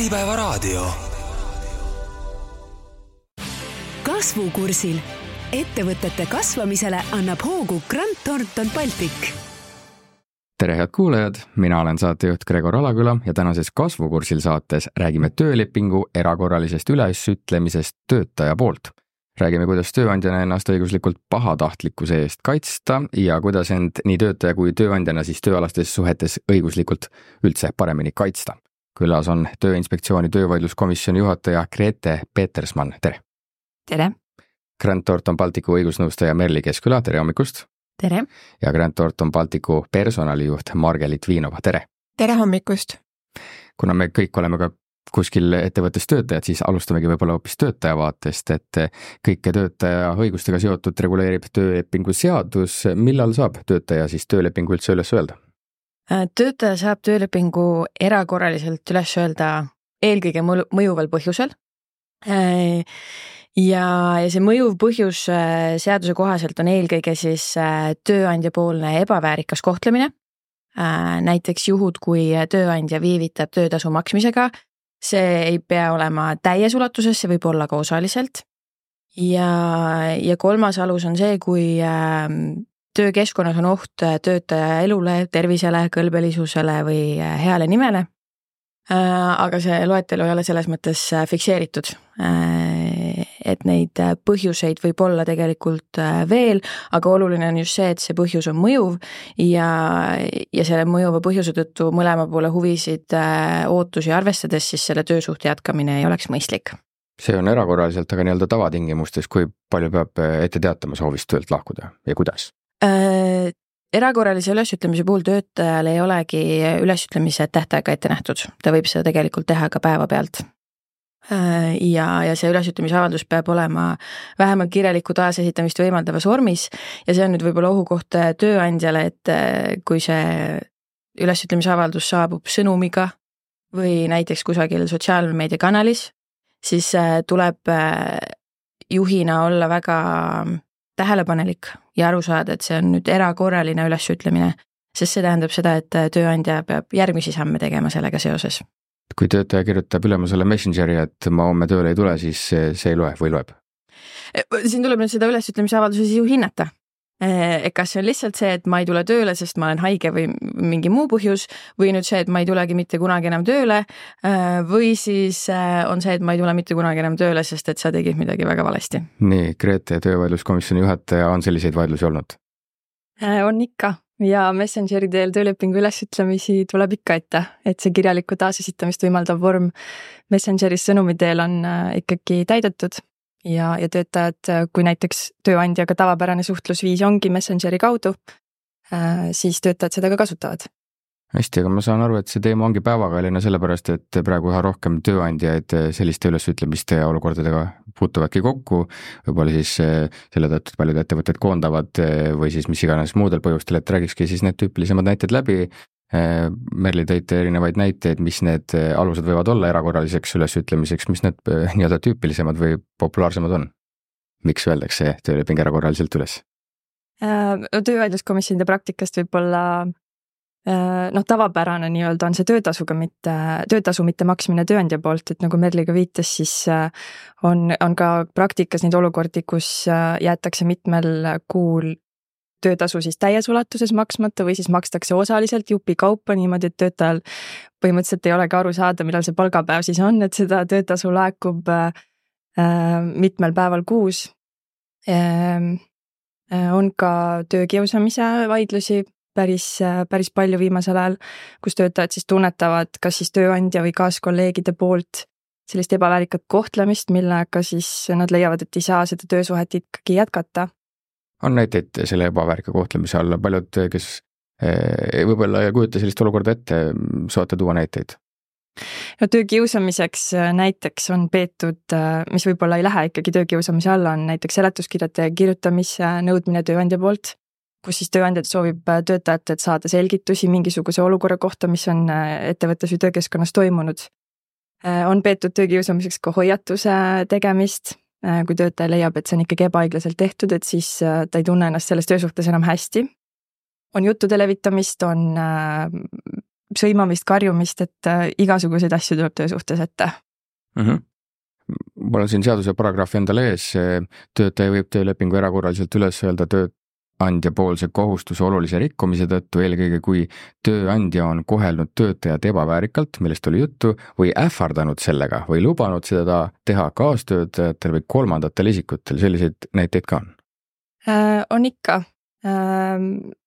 Äripäevaraadio. kasvukursil ettevõtete kasvamisele annab hoogu Grant Thornton Baltic tere, head kuulajad, mina olen saatejuht Gregor Alaküla ja tänases Kasvukursil saates räägime töölepingu erakorralisest ülesütlemisest töötaja poolt. räägime, kuidas tööandjana ennast õiguslikult pahatahtlikkuse eest kaitsta ja kuidas end nii töötaja kui tööandjana siis tööalastes suhetes õiguslikult üldse paremini kaitsta. Külas on Tööinspektsiooni töövaidluskomisjoni juhataja Grete Petersmann, tere! tere! Grant Thornton Balticu õigusnõustaja Merli Keskküla, tere hommikust! tere! ja Grant Thornton Balticu personalijuht Margelit Viinova, tere! tere hommikust! kuna me kõik oleme ka kuskil ettevõttes töötajad, siis alustamegi võib-olla hoopis töötaja vaatest, et kõike töötaja õigustega seotud reguleerib töölepingu seadus. millal saab töötaja siis töölepingu üldse üles öelda? Äh, töötaja saab töölepingu erakorraliselt üles öelda eelkõige mõjuval põhjusel äh, ja, ja see mõjuv põhjus äh, seaduse kohaselt on eelkõige siis tööandjapoolne ebaväärikas kohtlemine. Näiteks juhud, kui tööandja viivitab töötasu maksmisega, see ei pea olema täies ulatuses, see võib olla ka osaliselt. ja, ja kolmas alus on see, kui ähm, töökeskkonnas on oht töötaja elule, tervisele, kõlbelisusele või heale nimele. Aga see loetelu ei ole selles mõttes fikseeritud. Et neid äh, põhjuseid võib olla tegelikult äh, veel, aga oluline on just see, et see põhjus on mõjuv ja, ja selle mõjuva põhjuse tõttu mõlema poole huvisid, äh, ootusi arvestades, siis selle töösuhte jätkamine ei oleks mõistlik. see on erakorraliselt, aga nii-öelda tavatingimustes, kui palju peab ette teatama soovist töölt lahkuda ja kuidas äh,? erakorralise ülesütlemise puhul töötajal ei olegi ülesütlemise tähtaega ette nähtud, ta võib seda tegelikult teha ka päevapealt Äh, ja, ja see ülesütlemisavaldus peab olema vähemalt kirjalikku taasesitamist võimaldavas vormis ja see on nüüd võib-olla ohukoht äh, tööandjale, et äh, kui see ülesütlemisavaldus saabub sõnumiga või näiteks kusagil sotsiaalmeediakanalis, siis tuleb juhina olla väga tähelepanelik ja aru saada, et see on nüüd erakorraline ülesütlemine, sest see tähendab seda, et tööandja peab järgmisi samme tegema sellega seoses kui töötaja kirjutab ülemusele Messengeri, et ma homme tööle ei tule, siis see ei loe või loeb? Siin tuleb nüüd seda ülesütlemise avalduse sisu hinnata. E, et kas see on lihtsalt see, et ma ei tule tööle, sest ma olen haige või mingi muu põhjus või nüüd see, et ma ei tulegi mitte kunagi enam tööle e, või siis on see, et ma ei tule mitte kunagi enam tööle, sest et sa tegid midagi väga valesti. nii, Grete, töövaidluskomisjoni juhataja, on selliseid vaidlusi olnud? on ikka, ja Messengeri teel töölepingu ülesütlemisi tuleb ikka ette, et see kirjalikku taasesitamist võimaldav vorm Messengeris sõnumi teel on äh, ikkagi täidetud ja, ja töötajad, äh, kui näiteks tööandjaga tavapärane suhtlusviis ongi Messengeri kaudu, äh, siis töötajad seda ka kasutavad hästi, aga ma saan aru, et see teema ongi päevakajaline sellepärast, et praegu üha rohkem tööandjaid selliste ülesütlemiste ja olukordadega puutuvadki kokku, võib-olla siis selle tõttu, et paljud ettevõtted koondavad või siis mis iganes muudel põhjustel, et räägikski siis need tüüpilisemad näited läbi. Eh, Merli, tõite erinevaid näiteid, mis need alused võivad olla erakorraliseks ülesütlemiseks, mis need nii-öelda tüüpilisemad või populaarsemad on? miks öeldakse tööleping erakorraliselt üles? Äh, töövaidluskomisjonide praktikast võib-olla Äh, noh, tavapärane nii-öelda on see töötasuga mitte, töötasu mitte maksmine tööandja poolt, et nagu Merli ka viitas, siis äh, on, on ka praktikas neid olukordi, kus äh, jäetakse mitmel kuul töötasu siis täies ulatuses maksmata või siis makstakse osaliselt jupikaupa niimoodi, et töötajal põhimõtteliselt ei olegi aru saada, millal see palgapäev siis on, et seda töötasu laekub äh, mitmel päeval kuus äh,. on ka töökiusamise vaidlusi päris, päris palju viimasel ajal, kus töötajad siis tunnetavad kas siis tööandja või kaaskolleegide poolt sellist ebaväärikat kohtlemist, millega siis nad leiavad, et ei saa seda töösuhet ikkagi jätkata. On näiteid selle ebaväärika kohtlemise alla, paljud, kes eh, võib-olla ei kujuta sellist olukorda ette, saate tuua näiteid? no töökiusamiseks äh, näiteks on peetud, äh, mis võib-olla ei lähe ikkagi töökiusamise alla, on näiteks seletuskirjade kirjutamise nõudmine tööandja poolt kus siis tööandja soovib töötajatelt saada selgitusi mingisuguse olukorra kohta, mis on ettevõttes või töökeskkonnas toimunud. On peetud töökiusamiseks ka hoiatuse tegemist, kui töötaja leiab, et see on ikkagi ebaõiglaselt tehtud, et siis ta ei tunne ennast selles töösuhtes enam hästi. on juttude levitamist, on sõimamist, karjumist, et igasuguseid asju tuleb töö suhtes ette mm. -hmm mul on siin seaduse paragrahv endal ees, töötaja võib töölepingu erakorraliselt üles öelda tööandja poolse kohustuse olulise rikkumise tõttu, eelkõige kui tööandja on kohelnud töötajat ebaväärikalt, millest oli juttu, või ähvardanud sellega või lubanud seda teha kaastöötajatel või kolmandatel isikutel, selliseid näiteid ka on äh,? on ikka äh,.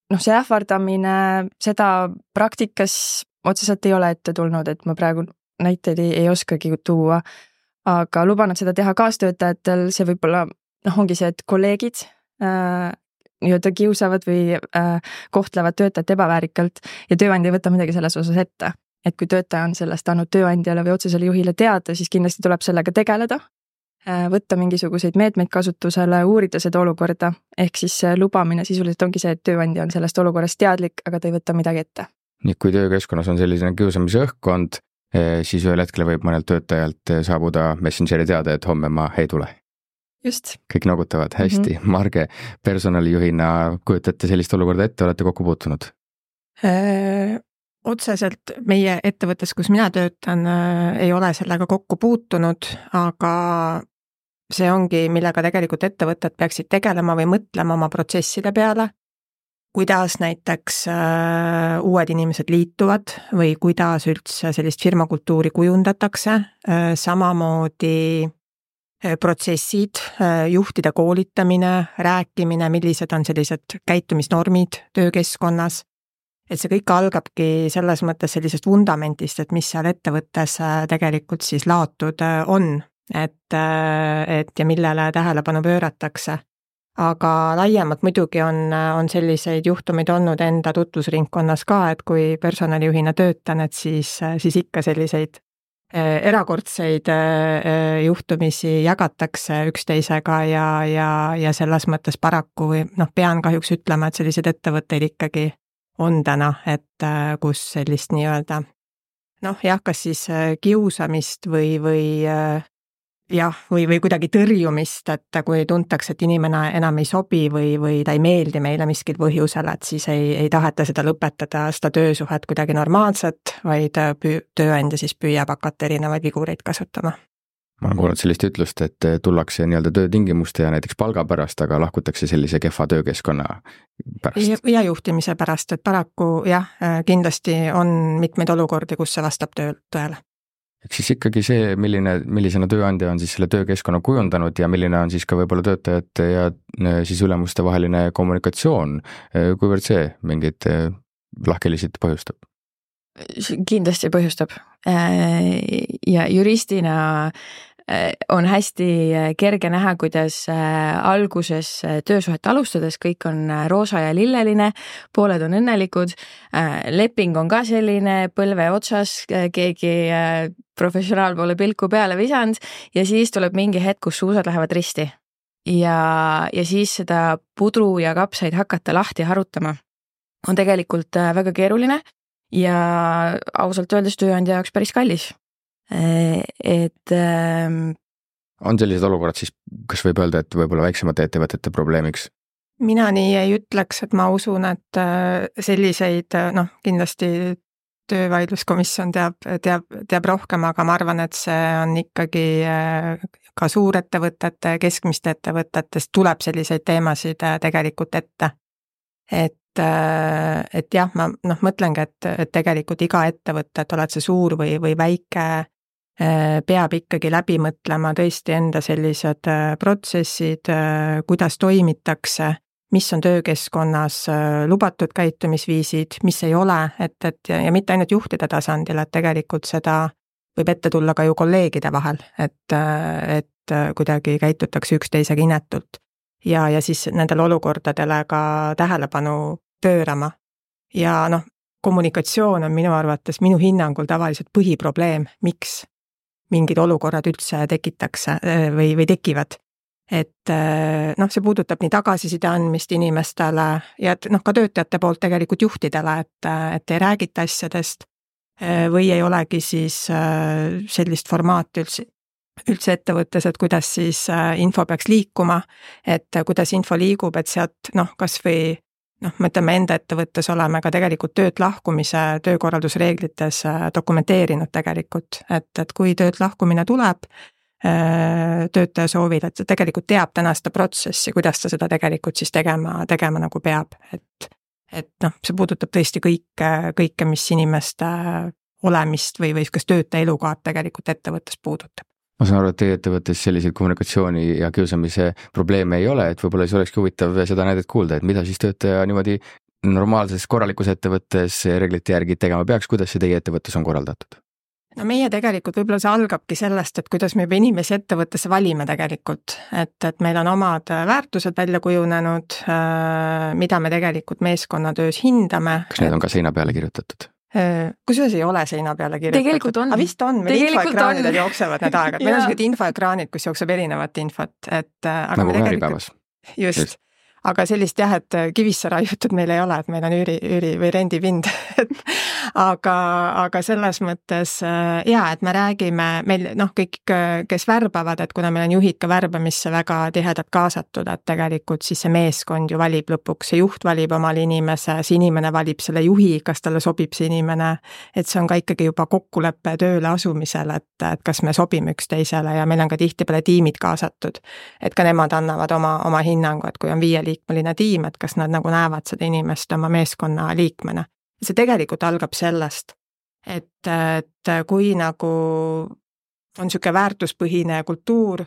noh, see ähvardamine, seda praktikas otseselt ei ole ette tulnud, et ma praegu näiteid ei, ei oskagi tuua aga lubanud seda teha kaastöötajatel, see võib olla, noh, ongi see, et kolleegid äh, nii-öelda kiusavad või äh, kohtlevad töötajat ebaväärikalt ja tööandja ei võta midagi selles osas ette. et kui töötaja on sellest andnud tööandjale või otsesele juhile teada, siis kindlasti tuleb sellega tegeleda äh,, võtta mingisuguseid meetmeid kasutusele, uurida seda olukorda, ehk siis lubamine sisuliselt ongi see, et tööandja on sellest olukorrast teadlik, aga ta ei võta midagi ette. nii et kui töökeskkonnas on selline kiusamise õhkkond, Eh, siis ühel hetkel võib mõnelt töötajalt eh, saabuda Messengeri teade, et homme ma ei tule. Just. kõik noogutavad, hästi mm. -hmm. Marge, personalijuhina kujutate sellist olukorda ette, olete kokku puutunud? Äh, otseselt meie ettevõttes, kus mina töötan, äh, ei ole sellega kokku puutunud, aga see ongi, millega tegelikult ettevõtted peaksid tegelema või mõtlema oma protsesside peale kuidas näiteks äh, uued inimesed liituvad või kuidas üldse sellist firmakultuuri kujundatakse, samamoodi protsessid, juhtide koolitamine, rääkimine, millised on sellised käitumisnormid töökeskkonnas. et see kõik algabki selles mõttes sellisest vundamendist, et mis seal ettevõttes tegelikult siis laotud on, et, et ja millele tähelepanu pööratakse aga laiemalt muidugi on, on selliseid juhtumeid olnud enda tutvusringkonnas ka, et kui personalijuhina töötan, et siis, siis ikka selliseid erakordseid eh, juhtumisi jagatakse üksteisega ja, ja, ja selles mõttes paraku või noh, pean kahjuks ütlema, et selliseid ettevõtteid ikkagi on täna, et kus sellist nii-öelda noh, jah, kas siis kiusamist või, või jah, või, või kuidagi tõrjumist, et kui tuntakse, et inimene enam ei sobi või, või ta ei meeldi meile miskil põhjusel, et siis ei, ei taheta seda lõpetada, seda töösuhet kuidagi normaalselt, vaid püü-, tööandja siis püüab hakata erinevaid vigureid kasutama. ma olen kuulnud sellist ütlust, et tullakse nii-öelda töötingimuste ja näiteks palga pärast, aga lahkutakse sellise kehva töökeskkonna pärast. ja juhtimise pärast, et paraku jah, kindlasti on mitmeid olukordi, kus see vastab töö, tõele ehk siis ikkagi see, milline, millisena tööandja on siis selle töökeskkonna kujundanud ja milline on siis ka võib-olla töötajate ja äh, siis ülemuste vaheline kommunikatsioon, äh, kuivõrd see mingeid lahkhelisid põhjustab? kindlasti põhjustab ja juristina on hästi äh, kerge näha, kuidas äh, alguses töösuhet alustades kõik on roosa ja lilleline, pooled on õnnelikud, leping on ka selline põlve otsas, keegi professionaal pole pilku peale visanud ja siis tuleb mingi hetk, kus suusad lähevad risti. ja, ja siis seda pudru ja kapsaid hakata lahti harutama on tegelikult väga keeruline ja ausalt öeldes tööandja jaoks päris kallis Äh, et ähm.... on sellised olukorrad siis, kas võib öelda, et võib-olla väiksemate ettevõtete probleemiks? mina nii ei ütleks, et ma usun, et äh, selliseid noh, kindlasti töövaidluskomisjon teab, teab, teab rohkem, aga ma arvan, et see on ikkagi äh, ka suurettevõtete, keskmiste ettevõtetest tuleb selliseid teemasid tegelikult ette. et et jah, ma noh, mõtlengi, et, et tegelikult iga ettevõte, et oled sa suur või, või väike, Äh, peab ikkagi läbi mõtlema tõesti enda sellised äh, protsessid, äh, kuidas toimitakse, mis on töökeskkonnas lubatud käitumisviisid, mis ei ole, et, et ja, ja mitte ainult juhtide tasandil, et tegelikult seda võib ette tulla ka ju kolleegide vahel, et, et kuidagi käitutakse üksteisega inetult. ja, ja siis nendele olukordadele ka tähelepanu pöörama. ja noh, kommunikatsioon on minu arvates, minu hinnangul tavaliselt põhiprobleem, miks mingid olukorrad üldse tekitakse või, või tekivad. et noh, see puudutab nii tagasiside andmist inimestele ja et noh, ka töötajate poolt tegelikult juhtidele, et, et ei räägita asjadest või ei olegi siis sellist formaati üldse, üldse ettevõttes, et kuidas siis info peaks liikuma, et kuidas info liigub, et sealt noh, kas või noh, me enda ettevõttes oleme ka tegelikult töölt lahkumise töökorraldusreeglites äh, dokumenteerinud tegelikult, et, et kui töölt lahkumine tuleb, äh, töötaja soovil, et ta tegelikult teab täna seda protsessi, kuidas ta seda tegelikult siis tegema, tegema nagu peab, et et noh, see puudutab tõesti kõike, kõike, mis inimeste olemist või, või sihukest töötaja elukaart tegelikult ettevõttes puudutab ma saan aru, et teie ettevõttes selliseid kommunikatsiooni ja kiusamise probleeme ei ole, et võib-olla siis olekski huvitav seda näidet kuulda, et mida siis töötaja niimoodi normaalses korralikus ettevõttes reeglite järgi tegema peaks, kuidas see teie ettevõttes on korraldatud? no meie tegelikult võib-olla see algabki sellest, et kuidas me juba inimesi ettevõttesse valime tegelikult, et, et meil on omad väärtused välja kujunenud, äh, mida me tegelikult meeskonnatöös hindame. kas need on ka seina peale kirjutatud? Äh, kusjuures ei ole seina peale kirjutatud. aga vist on, meil infoekraanidel jooksevad need aeg-ajalt, meil on sellised infoekraanid, kus jookseb erinevat infot, et äh, nagu Äripäevas. just, just., aga sellist jah, et kivisse raiutud meil ei ole, et meil on üüri, üüri või rendipind et aga, aga selles mõttes äh, jaa, et me räägime, meil noh, kõik, kes värbavad, et kuna meil on juhid ka värbamisse väga tihedalt kaasatud, et tegelikult siis see meeskond ju valib lõpuks, see juht valib omale inimese, see inimene valib selle juhi, kas talle sobib see inimene, et see on ka ikkagi juba kokkulepe tööle asumisel, et, et kas me sobime üksteisele ja meil on ka tihtipeale tiimid kaasatud. et ka nemad annavad oma, oma hinnangu, et kui on viie viieliikmeline tiim, et kas nad nagu näevad seda inimest oma meeskonna liikmena. see tegelikult algab sellest, et, et kui nagu on niisugune väärtuspõhine kultuur,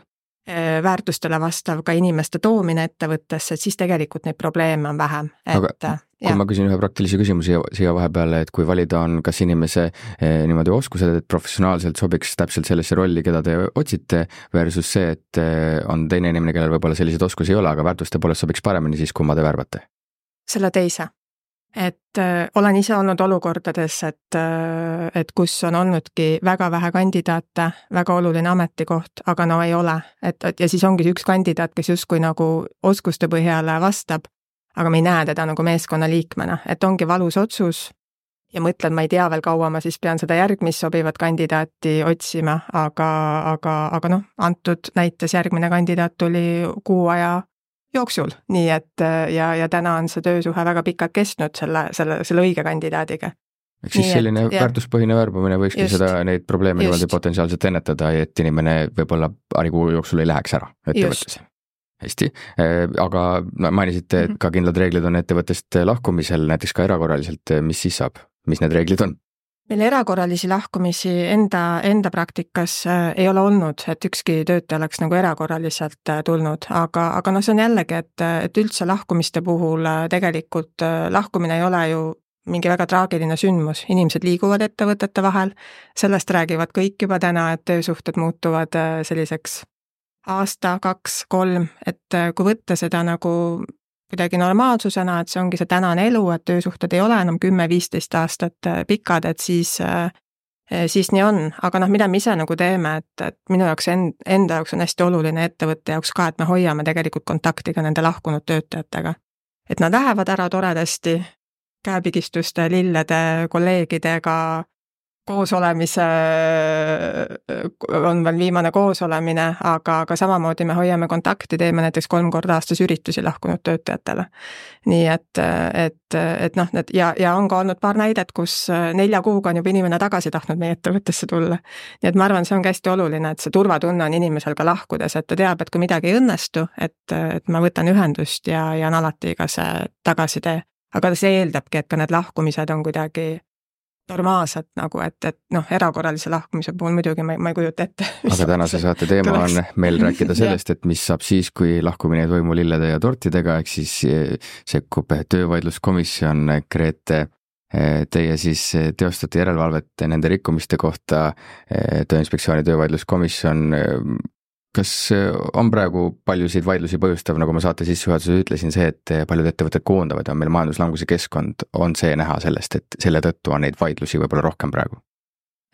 väärtustele vastav ka inimeste toomine ettevõttesse, et siis tegelikult neid probleeme on vähem, et aga kui ja. ma küsin ühe praktilise küsimuse siia vahepeale, et kui valida on, kas inimese eh, niimoodi oskused, et professionaalselt sobiks täpselt sellesse rolli, keda te otsite, versus see, et on teine inimene, kellel võib-olla selliseid oskusi ei ole, aga väärtuste poolest sobiks paremini, siis kumma te värbate? selle teise. Et äh, olen ise olnud olukordades, et äh,, et kus on olnudki väga vähe kandidaate, väga oluline ametikoht, aga no ei ole, et, et ja siis ongi üks kandidaat, kes justkui nagu oskuste põhjal vastab aga me ei näe teda nagu meeskonnaliikmena, et ongi valus otsus ja mõtled, ma ei tea veel, kaua ma siis pean seda järgmist sobivat kandidaati otsima, aga, aga, aga noh, antud näites järgmine kandidaat tuli kuu aja jooksul, nii et ja, ja täna on see töösuhe väga pikalt kestnud selle, selle, selle õige kandidaadiga. ehk siis nii selline et, väärtuspõhine värbamine võikski just, seda, neid probleeme niimoodi potentsiaalselt ennetada, et inimene võib-olla paari kuu jooksul ei läheks ära ettevõttesse hästi, äh, aga no mainisite, et mhm. ka kindlad reeglid on ettevõttest lahkumisel, näiteks ka erakorraliselt, mis siis saab, mis need reeglid on? Meil erakorralisi lahkumisi enda, enda praktikas äh, ei ole olnud, et ükski töötaja oleks nagu erakorraliselt äh, tulnud, aga, aga noh, see on jällegi, et, et üldse lahkumiste puhul tegelikult lahkumine ei ole ju mingi väga traagiline sündmus, inimesed liiguvad ettevõtete vahel, sellest räägivad kõik juba täna, et töösuhted muutuvad selliseks aasta, kaks, kolm, et äh, kui võtta seda nagu kuidagi normaalsusena, et see ongi see tänane elu, et töösuhted ei ole enam kümme-viisteist aastat äh, pikad, et siis äh, siis nii on, aga noh, mida me ise nagu teeme, et, et minu jaoks end, enda jaoks on hästi oluline ettevõtte jaoks ka, et me hoiame tegelikult kontakti ka nende lahkunud töötajatega. et nad lähevad ära toredasti, käepigistuste, lillede, kolleegidega, koosolemise, on veel viimane koosolemine, aga, aga samamoodi me hoiame kontakti, teeme näiteks kolm korda aastas üritusi lahkunud töötajatele. nii et, et, et noh, need ja, ja on ka olnud paar näidet, kus nelja kuuga on juba inimene tagasi tahtnud meie ettevõttesse tulla. nii et ma arvan, see ongi hästi oluline, et see turvatunne on inimesel ka lahkudes, et ta teab, et kui midagi ei õnnestu, et, et ma võtan ühendust ja, ja on alati ka see tagasitee. aga see eeldabki, et ka need lahkumised on kuidagi normaalselt nagu, et, et noh, erakorralise lahkumise puhul muidugi ma ei, ma ei kujuta ette. aga tänase saate teema tuleks. on meil rääkida sellest, et mis saab siis, kui lahkumine ei toimu lillede ja tortidega, ehk siis eh, sekkub töövaidluskomisjon, Grete eh, Teie siis eh, teostate järelevalvet nende rikkumiste kohta, Tööinspektsiooni töövaidluskomisjon kas äh, on praegu paljusid vaidlusi põhjustav, nagu ma saate sissejuhatuses ütlesin, see, et äh, paljud ettevõtted koondavad ja on meil majanduslanguse keskkond, on see näha sellest, et selle tõttu on neid vaidlusi võib-olla rohkem praegu?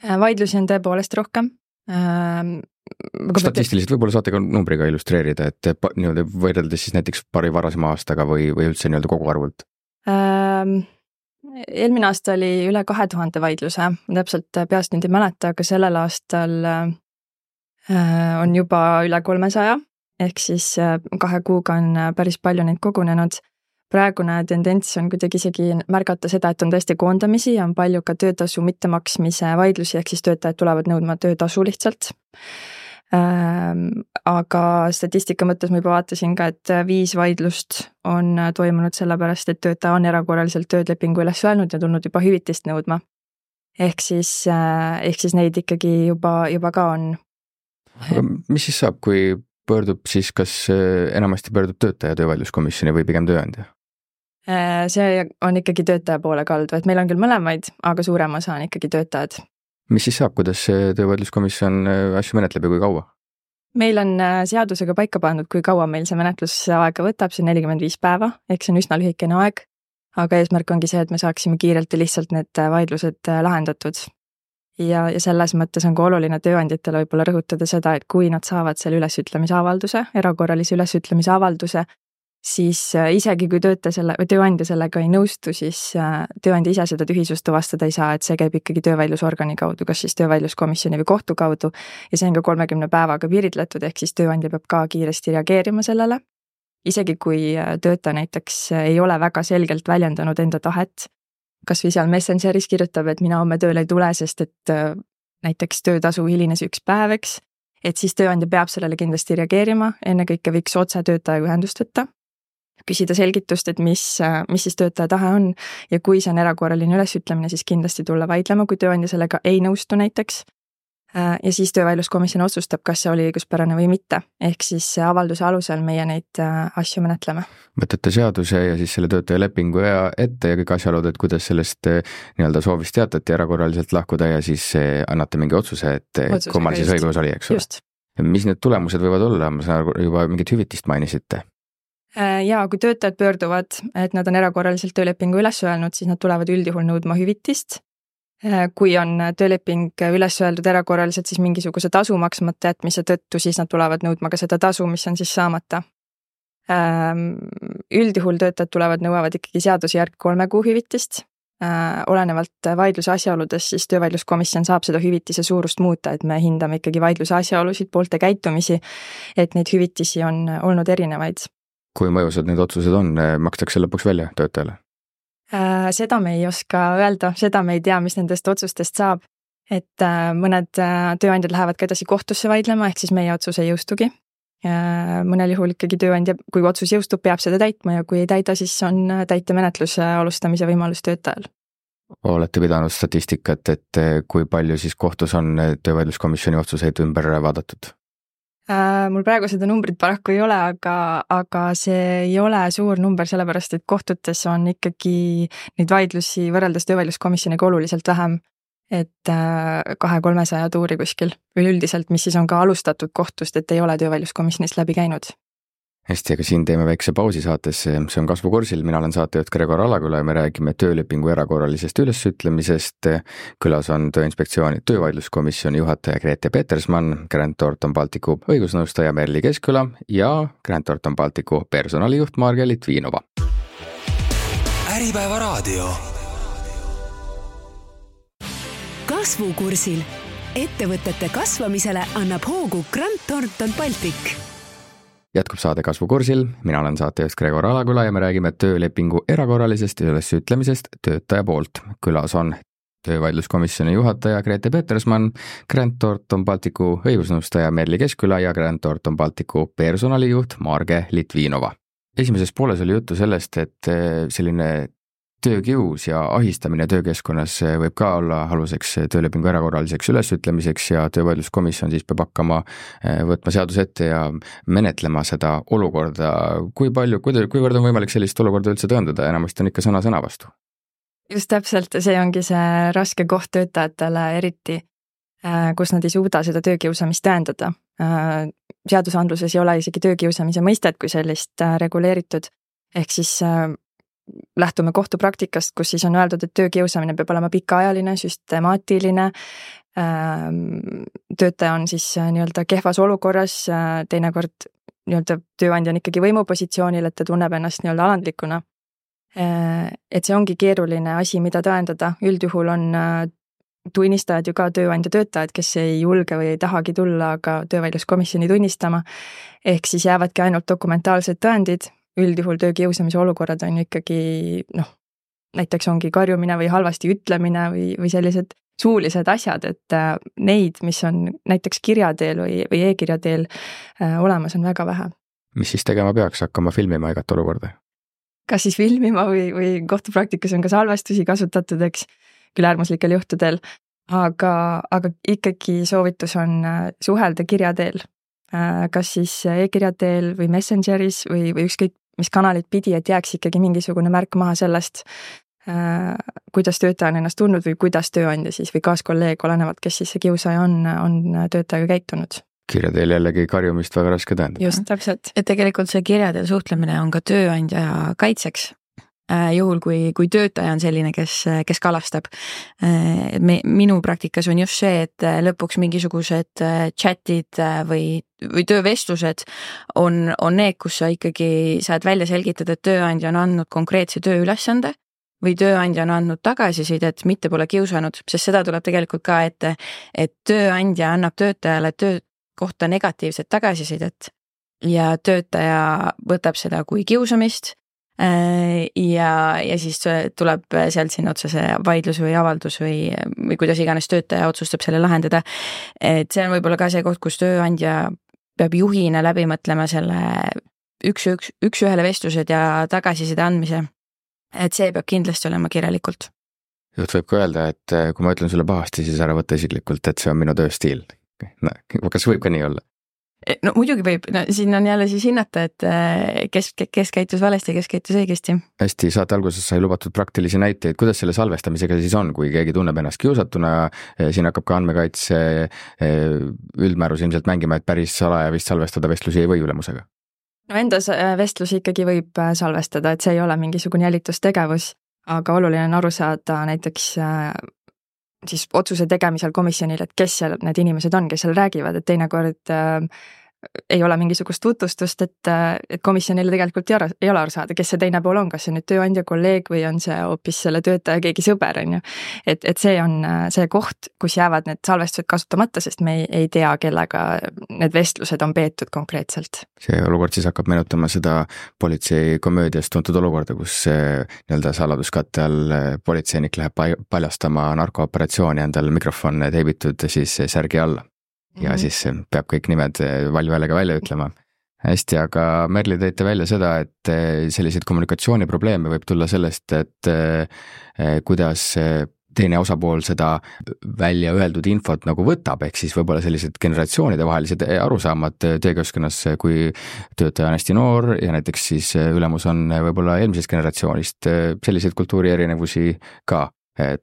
Äh, vaidlusi on tõepoolest rohkem ähm,. statistiliselt võib-olla saate ka numbriga illustreerida, et nii-öelda võrreldes siis näiteks paari varasema aastaga või, või üldse nii-öelda koguarvult ähm,? eelmine aasta oli üle kahe tuhande vaidluse, täpselt peast nüüd ei mäleta, aga sellel aastal on juba üle kolmesaja, ehk siis äh, kahe kuuga on äh, päris palju neid kogunenud. praegune tendents on kuidagi isegi märgata seda, et on tõesti koondamisi ja on palju ka töötasu mittemaksmise vaidlusi, ehk siis töötajad tulevad nõudma töötasu lihtsalt aga statistika mõttes ma juba vaatasin ka, et viis vaidlust on toimunud sellepärast, et töötaja on erakorraliselt töölepingu üles öelnud ja tulnud juba hüvitist nõudma. ehk siis, äh, ehk siis neid ikkagi juba, juba ka on. Aga mis siis saab, kui pöördub siis, kas äh, enamasti pöördub töötaja töövaidluskomisjoni või pigem tööandja? Äh, see on ikkagi töötaja poole kaldu, et meil on küll mõlemaid, aga suurem osa on ikkagi töötajad. mis siis saab, kuidas see töövaidluskomisjon äh, asju menetleb ja kui kaua? meil on seadusega paika pandud, kui kaua meil see menetlus aega võtab, see on nelikümmend viis päeva, ehk see on üsna lühikene aeg. aga eesmärk ongi see, et me saaksime kiirelt ja lihtsalt need vaidlused lahendatud ja, ja selles mõttes on ka oluline tööandjatele võib-olla rõhutada seda, et kui nad saavad selle ülesütlemise avalduse, erakorralise ülesütlemise avalduse, siis äh, isegi kui töötaja selle või tööandja sellega ei nõustu, siis äh, tööandja ise seda tühisust tuvastada ei saa, et see käib ikkagi töövaidlusorgani kaudu, kas siis töövaidluskomisjoni või kohtu kaudu. ja see on ka kolmekümne päevaga piiritletud, ehk siis tööandja peab ka kiiresti reageerima sellele. isegi kui äh, töötaja näiteks ei ole väga selgelt väljendanud enda tahet kasvõi seal Messengeris kirjutab, et mina homme tööle ei tule, sest et äh, näiteks töötasu hilines üks päev, eks. et siis tööandja peab sellele kindlasti reageerima, ennekõike võiks otse töötajaga ühendust võtta. küsida selgitust, et mis, äh, mis siis töötaja tahe on ja kui see on erakorraline ülesütlemine, siis kindlasti tulla vaidlema, kui tööandja sellega ei nõustu näiteks ja siis töövaidluskomisjon otsustab, kas see oli õiguspärane või mitte, ehk siis avalduse alusel meie neid äh, asju menetleme. võtate seaduse ja siis selle töötaja lepingu ja ette ja kõik asjaolud, et kuidas sellest äh, nii-öelda soovist teatati erakorraliselt lahkuda ja siis annate mingi otsuse, et Otsusega kummal siis õigus oli, eks ole. mis need tulemused võivad olla, ma saan aru, juba mingit hüvitist mainisite. Ja kui töötajad pöörduvad, et nad on erakorraliselt töölepingu üles öelnud, siis nad tulevad üldjuhul nõudma hüvitist. Äh, kui on tööleping üles öeldud erakorraliselt, siis mingisuguse tasu maksmata jätmise tõttu, siis nad tulevad nõudma ka seda tasu, mis on siis saamata. Ähm, üldjuhul töötajad tulevad, nõuavad ikkagi seaduse järgi kolme kuu hüvitist. Äh, olenevalt vaidluse asjaoludest, siis töövaidluskomisjon saab seda hüvitise suurust muuta, et me hindame ikkagi vaidluse asjaolusid, poolte käitumisi, et neid hüvitisi on olnud erinevaid. kui mõjusad need otsused on, makstakse lõpuks välja töötajale? Äh, seda me ei oska öelda, seda me ei tea, mis nendest otsustest saab. et äh, mõned äh, tööandjad lähevad ka edasi kohtusse vaidlema, ehk siis meie otsus ei jõustugi. mõnel juhul ikkagi tööandja, kui otsus jõustub, peab seda täitma ja kui ei täida, siis on täitemenetluse alustamise võimalus töötajal olete pidanud statistikat, et kui palju siis kohtus on töövaidluskomisjoni otsuseid ümber vaadatud? Äh, mul praegu seda numbrit paraku ei ole, aga, aga see ei ole suur number, sellepärast et kohtutes on ikkagi neid vaidlusi võrreldes töövaidluskomisjoniga oluliselt vähem. et äh, kahe-kolmesaja tuuri kuskil üleüldiselt, mis siis on ka alustatud kohtust, et ei ole töövaidluskomisjonist läbi käinud hästi, aga siin teeme väikse pausi saatesse, see on kasvukursil, mina olen saatejuht Gregor Alaküla ja me räägime töölepingu erakorralisest ülesütlemisest. külas on Tööinspektsiooni töövaidluskomisjoni juhataja Grete Petersmann, Grant Thornton Balticu õigusnõustaja Merli Keskküla ja Grant Thornton Balticu personalijuht Marge Litvinova. äripäeva raadio. kasvukursil ettevõtete kasvamisele annab hoogu Grant Thornton Baltic jätkub saade Kasvukursil, mina olen saatejuht Gregor Alaküla ja me räägime töölepingu erakorralisest ülesütlemisest töötaja poolt. külas on töövaidluskomisjoni juhataja Grete Petersmann, Grant Thornton Balticu õigusnõustaja Merli Keskküla ja Grant Thornton Balticu personalijuht Marge Litvinova. esimeses pooles oli juttu sellest, et selline töökius ja ahistamine töökeskkonnas võib ka olla aluseks töölepingu erakorraliseks ülesütlemiseks ja töövaidluskomisjon siis peab hakkama eh, võtma seaduse ette ja menetlema seda olukorda. kui palju, kuivõrd on võimalik sellist olukorda üldse tõendada, enamasti on ikka sõna sõna vastu? just täpselt, see ongi see raske koht töötajatele eriti, eh, kus nad ei suuda seda töökiusamist tõendada. Eh, seadusandluses ei ole isegi töökiusamise mõistet kui sellist reguleeritud, ehk siis lähtume kohtupraktikast, kus siis on öeldud, et töökiusamine peab olema pikaajaline, süstemaatiline, ähm, töötaja on siis äh, nii-öelda kehvas olukorras, äh, teinekord nii-öelda tööandja on ikkagi võimupositsioonil, et ta tunneb ennast nii-öelda alandlikuna. Äh, et see ongi keeruline asi, mida tõendada, üldjuhul on tunnistajad ju ka tööandja töötajad, kes ei julge või ei tahagi tulla ka töövaidluskomisjoni tunnistama. ehk siis jäävadki ainult dokumentaalsed tõendid üldjuhul töökiusamise olukorrad on ju ikkagi noh, näiteks ongi karjumine või halvasti ütlemine või, või sellised suulised asjad, et äh, neid, mis on näiteks kirja teel või, või e-kirja teel äh, olemas, on väga vähe. mis siis tegema peaks, hakkama filmima igat olukorda? kas siis filmima või, või kohtupraktikas on ka salvestusi kasutatud, eks, küll äärmuslikel juhtudel, aga, aga ikkagi soovitus on äh, suhelda kirja teel. kas siis e-kirja teel või Messengeris või, või ükskõik mis kanalit pidi, et jääks ikkagi mingisugune märk maha sellest, Äh, kuidas töötaja on ennast tundnud või kuidas tööandja siis või kaaskolleeg, olenevalt, kes siis see kiusaja on, on töötajaga käitunud kirja teel jällegi karjumist väga raske tõendada. just, täpselt. et tegelikult see kirja teel suhtlemine on ka tööandja kaitseks juhul, kui, kui töötaja on selline, kes, kes kalastab. Äh, me, minu praktikas on just see, et lõpuks mingisugused chat'id või, või töövestlused on, on need, kus sa ikkagi saad välja selgitada, et tööandja on andnud konkreetse tööülesande või tööandja on andnud tagasisidet, mitte pole kiusanud, sest seda tuleb tegelikult ka ette, et tööandja annab töötajale töö kohta negatiivset tagasisidet ja töötaja võtab seda kui kiusamist äh, ja, ja siis tuleb sealt sinna otsa see vaidlus või avaldus või, või kuidas iganes töötaja otsustab selle lahendada. et see on võib-olla ka see koht, kus tööandja peab juhina läbi mõtlema selle üks, üks, üks-ühele vestlused ja tagasiside andmise et see peab kindlasti olema kirjalikult. juht võib ka öelda, et kui ma ütlen sulle pahasti, siis ära võta isiklikult, et see on minu tööstiil. no kas võib ka nii olla? No muidugi võib, no siin on jälle siis hinnata, et eh, kes, kes käitus valesti, kes käitus õigesti. hästi, saate alguses sai lubatud praktilisi näiteid, kuidas selle salvestamisega siis on, kui keegi tunneb ennast kiusatuna, eh, siin hakkab ka andmekaitse üldmäärus ilmselt mängima, et päris salaja vist salvestada vestlusi ei või ülemusega no enda äh, vestlusi ikkagi võib äh, salvestada, et see ei ole mingisugune jälitustegevus, aga oluline on aru saada näiteks äh, siis otsuse tegemisel komisjonil, et kes seal need inimesed on, kes seal räägivad, et teinekord ei ole mingisugust tutvustust, et, et komisjonile tegelikult ei, aru, ei ole aru saada, kes see teine pool on, kas see on nüüd tööandja, kolleeg või on see hoopis selle töötaja keegi sõber, on ju. et, et see on see koht, kus jäävad need salvestused kasutamata, sest me ei, ei tea, kellega need vestlused on peetud konkreetselt. see olukord siis hakkab meenutama seda politsei komöödias tuntud olukorda, kus nii-öelda saladuskatte all politseinik läheb paljastama narkooperatsiooni, endal mikrofon teibitud siis särgi alla ja mm -hmm. siis peab kõik nimed eh, valju häälega välja ütlema. hästi, aga Merli, tõite välja seda, et eh, selliseid kommunikatsiooniprobleeme võib tulla sellest, et eh, kuidas teine osapool seda välja öeldud infot nagu võtab, ehk siis võib-olla sellised generatsioonidevahelised arusaamad töökeskkonnas, kui töötaja on hästi noor ja näiteks siis ülemus on võib-olla eelmisest generatsioonist, selliseid kultuuri erinevusi ka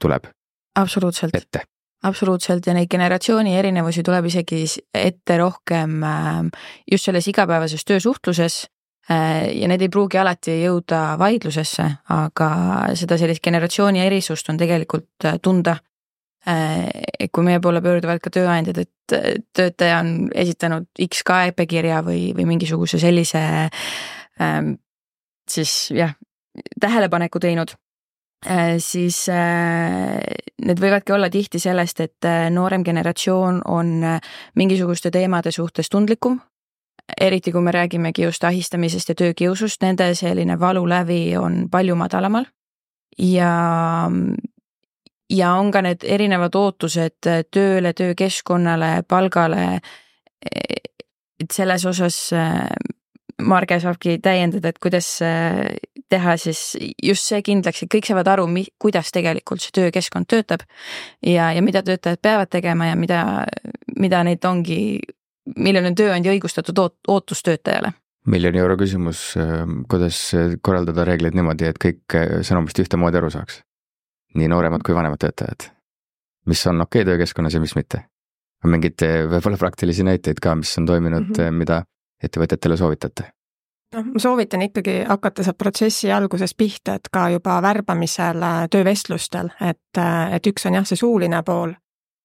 tuleb absoluutselt ette absoluutselt ja neid generatsiooni erinevusi tuleb isegi ette rohkem ähm, just selles igapäevases töösuhtluses. Äh, ja need ei pruugi alati jõuda vaidlusesse, aga seda sellist generatsiooni erisust on tegelikult äh, tunda. Äh, kui meie poole pöörduvad ka tööandjad, et töötaja on esitanud X kaebekirja või, või mingisuguse sellise ähm, siis jah, tähelepaneku teinud siis äh, need võivadki olla tihti sellest, et äh, noorem generatsioon on mingisuguste teemade suhtes tundlikum, eriti kui me räägimegi just ahistamisest ja töökiusust, nende selline valulävi on palju madalamal. Ja ja on ka need erinevad ootused tööle, töökeskkonnale, palgale, et selles osas Marge saabki täiendada, et kuidas äh, teha siis just see kindlaks, et kõik saavad aru, kuidas tegelikult see töökeskkond töötab ja, ja mida töötajad peavad tegema ja mida, mida neid ongi, milline on tööandja õigustatud oot-, ootus töötajale miljoni euro küsimus, ähm, kuidas korraldada reegleid niimoodi, et kõik äh, sõnumist ühtemoodi aru saaks? nii nooremad kui vanemad töötajad. mis on okei okay töökeskkonnas ja mis mitte? on mingeid äh, võib-olla praktilisi näiteid ka, mis on toiminud mm, -hmm. mida ettevõtjatele soovitate? Noh, ma soovitan ikkagi hakata sealt protsessi algusest pihta, et ka juba värbamisel, äh, töövestlustel, et, äh, et üks on jah, see suuline pool,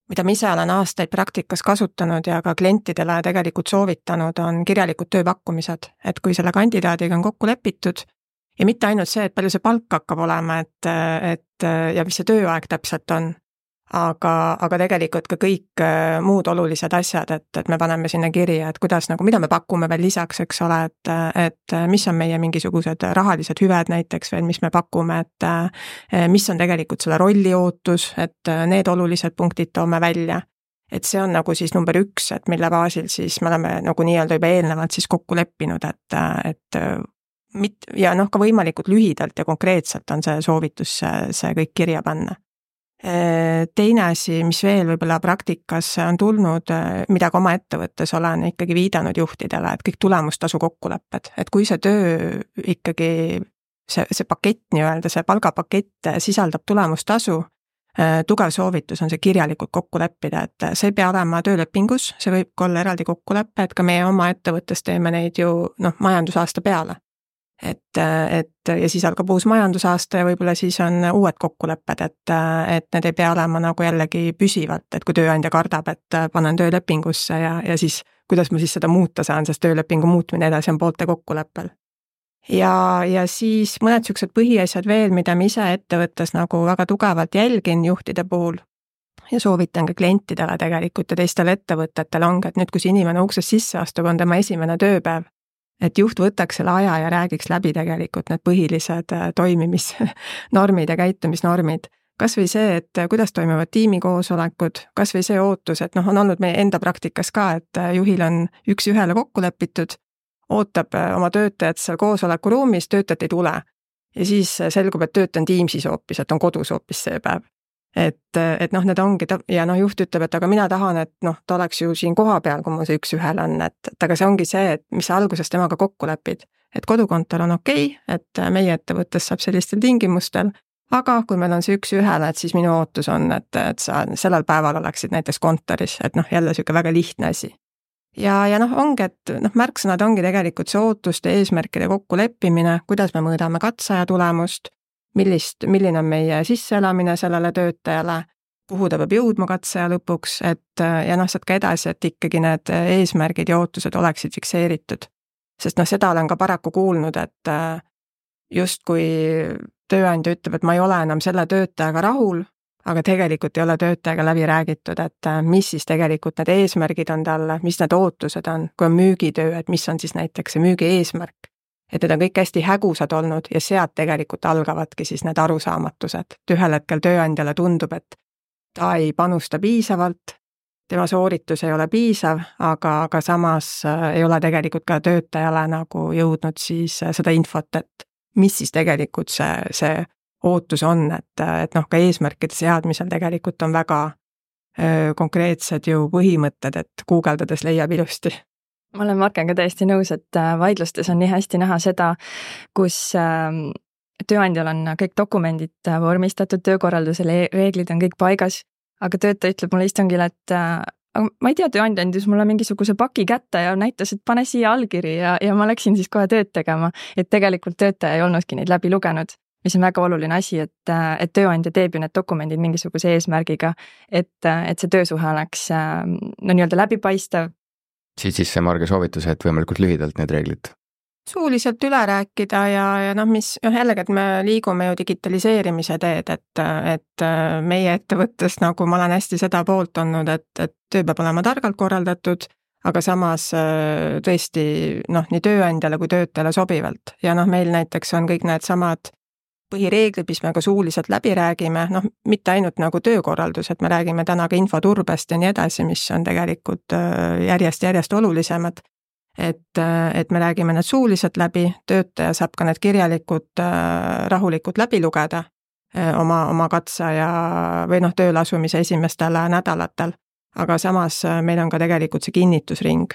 mida ma ise olen aastaid praktikas kasutanud ja ka klientidele tegelikult soovitanud, on kirjalikud tööpakkumised, et kui selle kandidaadiga on kokku lepitud ja mitte ainult see, et palju see palk hakkab olema, et, et ja mis see tööaeg täpselt on, aga, aga tegelikult ka kõik äh, muud olulised asjad, et, et me paneme sinna kirja, et kuidas nagu, mida me pakume veel lisaks, eks ole, et, et mis on meie mingisugused rahalised hüved näiteks veel, mis me pakume, et äh, mis on tegelikult selle rolli ootus, et äh, need olulised punktid toome välja. et see on nagu siis number üks, et mille baasil siis me oleme nagu nii-öelda juba eelnevalt siis kokku leppinud, et, et mit- ja noh, ka võimalikult lühidalt ja konkreetselt on see soovitus see, see kõik kirja panna Äh, teine asi, mis veel võib-olla praktikas on tulnud, äh, mida ka oma ettevõttes olen ikkagi viidanud juhtidele, et kõik tulemustasu kokkulepped, et kui see töö ikkagi, see, see pakett nii-öelda, see palgapakett sisaldab tulemustasu, äh, tugev soovitus on see kirjalikult kokku leppida, et see ei pea olema töölepingus, see võib ka olla eraldi kokkulepe, et ka meie oma ettevõttes teeme neid ju noh, majandusaasta peale et, et ja siis algab uus majandusaasta ja võib-olla siis on uued kokkulepped, et, et need ei pea olema nagu jällegi püsivalt, et kui tööandja kardab, et panen töölepingusse ja, ja siis kuidas ma siis seda muuta saan, sest töölepingu muutmine edasi on poolte kokkuleppel. ja, ja siis mõned niisugused põhiasjad veel, mida ma ise ettevõttes nagu väga tugevalt jälgin juhtide puhul ja soovitan ka klientidele tegelikult ja teistele ettevõtetele ongi, et nüüd, kui see inimene uksest sisse astub, on tema esimene tööpäev et juht võtaks selle aja ja räägiks läbi tegelikult need põhilised äh, toimimisnormid ja käitumisnormid. kas või see, et äh, kuidas toimuvad tiimikoosolekud, kas või see ootus, et noh, on olnud meie enda praktikas ka, et äh, juhil on üks-ühele kokku lepitud, ootab oma töötajat seal koosolekuruumis, töötajat ei tule. ja siis selgub, et töötaja on Teamsis hoopis, et on kodus hoopis see päev et, et noh, need ongi ta ja noh, juht ütleb, et aga mina tahan, et noh, ta oleks ju siin kohapeal, kui mul see üks-ühele on, et, et aga see ongi see, et mis sa alguses temaga kokku lepid. et kodukontor on okei okay,, et meie ettevõttes saab sellistel tingimustel, aga kui meil on see üks-ühele, et siis minu ootus on, et, et sa sellel päeval oleksid näiteks kontoris, et noh, jälle niisugune väga lihtne asi. ja, ja noh, ongi, et noh, märksõnad ongi tegelikult see ootuste, eesmärkide kokkuleppimine, kuidas me mõõdame katseaja tulemust millist, milline on meie sisseelamine sellele töötajale, kuhu ta peab jõudma katseaja lõpuks, et ja noh, sealt ka edasi, et ikkagi need eesmärgid ja ootused oleksid fikseeritud. sest noh, seda olen ka paraku kuulnud, et justkui tööandja ütleb, et ma ei ole enam selle töötajaga rahul, aga tegelikult ei ole töötajaga läbi räägitud, et mis siis tegelikult need eesmärgid on talle, mis need ootused on, kui on müügitöö, et mis on siis näiteks see müügi eesmärk et need on kõik hästi hägusad olnud ja sealt tegelikult algavadki siis need arusaamatused, et ühel hetkel tööandjale tundub, et ta ei panusta piisavalt, tema sooritus ei ole piisav, aga, aga samas äh, ei ole tegelikult ka töötajale nagu jõudnud siis äh, seda infot, et mis siis tegelikult see, see ootus on, et, et noh, ka eesmärkide seadmisel tegelikult on väga öö, konkreetsed ju põhimõtted, et guugeldades leiab ilusti ma olen Markega täiesti nõus, et äh, vaidlustes on nii hästi näha seda, kus ähm, tööandjal on kõik dokumendid äh, vormistatud, töökorraldusele reeglid on kõik paigas, aga töötaja ütleb mulle istungil, et äh, aga ma ei tea, tööandja andis mulle mingisuguse paki kätte ja näitas, et pane siia allkiri ja, ja ma läksin siis kohe tööd tegema. et tegelikult töötaja ei olnudki neid läbi lugenud, mis on väga oluline asi, et, et tööandja teeb ju need dokumendid mingisuguse eesmärgiga, et, et see töösuhe oleks no nii-öelda läbipaistev, siit sisse Marge soovituse, et võimalikult lühidalt need reeglid. Suuliselt üle rääkida ja, ja noh, mis noh, jällegi, et me liigume ju digitaliseerimise teed, et, et meie ettevõttes nagu ma olen hästi seda poolt olnud, et, et töö peab olema targalt korraldatud, aga samas tõesti noh, nii tööandjale kui töötajale sobivalt. Ja noh, meil näiteks on kõik needsamad põhireeglid, mis me ka suuliselt läbi räägime, noh, mitte ainult nagu töökorraldus, et me räägime täna ka infoturbest ja nii edasi, mis on tegelikult järjest-järjest äh, olulisemad. et, äh, et me räägime need suuliselt läbi, töötaja saab ka need kirjalikult äh, rahulikult läbi lugeda oma, oma katseaja või noh, tööle asumise esimestel nädalatel aga samas meil on ka tegelikult see kinnitusring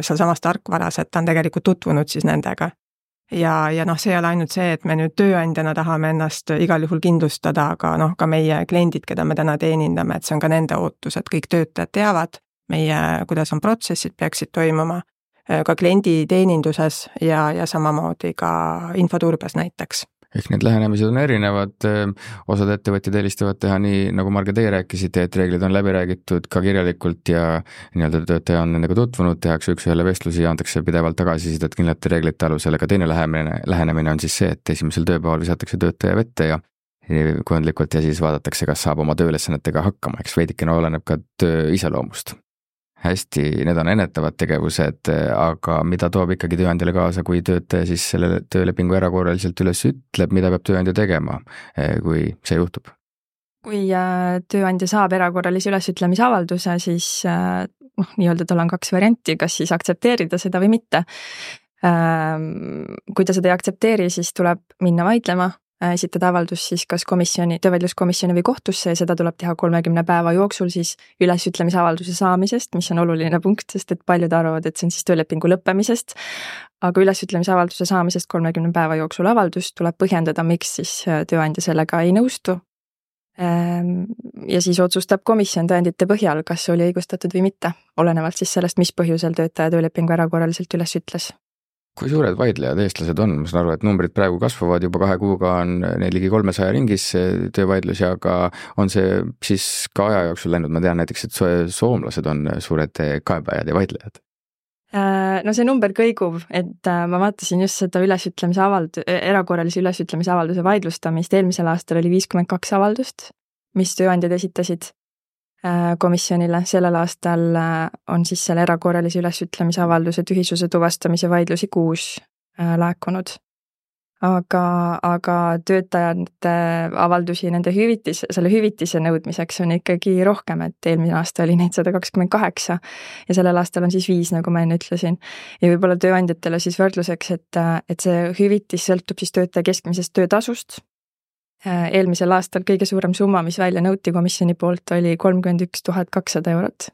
sealsamas tarkvaras, et ta on tegelikult tutvunud siis nendega ja, ja noh, see ei ole ainult see, et me nüüd tööandjana tahame ennast igal juhul kindlustada, aga noh, ka meie kliendid, keda me täna teenindame, et see on ka nende ootus, et kõik töötajad teavad meie, kuidas on protsessid peaksid toimuma, ka klienditeeninduses ja, ja samamoodi ka infoturbes näiteks ehk need lähenemised on erinevad, osad ettevõtjad eelistavad teha nii, nagu Marge, teie rääkisite, et reeglid on läbi räägitud ka kirjalikult ja nii-öelda töötaja on nendega tutvunud, tehakse üks-ühele vestlusi ja antakse pidevalt tagasisidet kindlate reeglite alusel, aga teine lähenemine, lähenemine on siis see, et esimesel tööpäeval visatakse töötaja vette ja kujundlikult ja siis vaadatakse, kas saab oma tööülesannetega hakkama, eks veidikene oleneb ka töö iseloomust. Hästi, need on ennetavad tegevused, aga mida toob ikkagi tööandjale kaasa, kui töötaja siis selle töölepingu erakorraliselt üles ütleb, mida peab tööandja tegema, kui see juhtub? kui äh, tööandja saab erakorralise ülesütlemisavalduse, siis äh, noh, nii-öelda tal on kaks varianti, kas siis aktsepteerida seda või mitte. Ähm, kui ta seda ei aktsepteeri, siis tuleb minna vaidlema, äh, esitada avaldus siis kas komisjoni, töövaidluskomisjoni või kohtusse ja seda tuleb teha kolmekümne päeva jooksul siis ülesütlemisavalduse saamisest, mis on oluline punkt, sest et paljud arvavad, et see on siis töölepingu lõppemisest. aga ülesütlemisavalduse saamisest kolmekümne päeva jooksul avaldust tuleb põhjendada, miks siis tööandja sellega ei nõustu Ehm, ja siis otsustab komisjon tõendite põhjal, kas oli õigustatud või mitte, olenevalt siis sellest, mis põhjusel töötaja töölepingu erakorraliselt üles ütles. Kui suured vaidlejad eestlased on, ma saan aru, et numbrid praegu kasvavad, juba kahe kuuga on neil ligi kolmesaja ringis töövaidlusi, aga on see siis ka aja jooksul läinud, ma tean näiteks, et soomlased on suured kaebajad ja vaidlejad. Äh, no see number kõigub, et äh, ma vaatasin just seda ülesütlemise avald-, erakorralise ülesütlemise avalduse vaidlustamist, eelmisel aastal oli viiskümmend kaks avaldust, mis tööandjad esitasid komisjonile, sellel aastal on siis selle erakorralise ülesütlemise avalduse tühisuse tuvastamise vaidlusi kuus laekunud aga, aga töötajate avaldusi nende hüvitis, selle hüvitise nõudmiseks on ikkagi rohkem, et eelmine aasta oli neid sada kakskümmend kaheksa ja sellel aastal on siis viis, nagu ma enne ütlesin. ja võib-olla tööandjatele siis võrdluseks, et, et see hüvitis sõltub siis töötaja keskmisest töötasust. Eelmisel aastal kõige suurem summa, mis välja nõuti komisjoni poolt, oli kolmkümmend üks tuhat kakssada eurot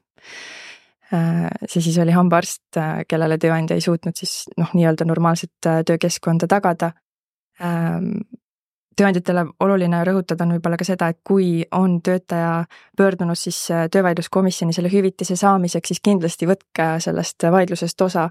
see siis oli hambaarst, kellele tööandja ei suutnud siis noh, nii-öelda normaalset töökeskkonda tagada Ähm, tööandjatele oluline rõhutada on võib-olla ka seda, et kui on töötaja pöördunud siis äh, töövaidluskomisjoni selle hüvitise saamiseks, siis kindlasti võtke sellest vaidlusest osa.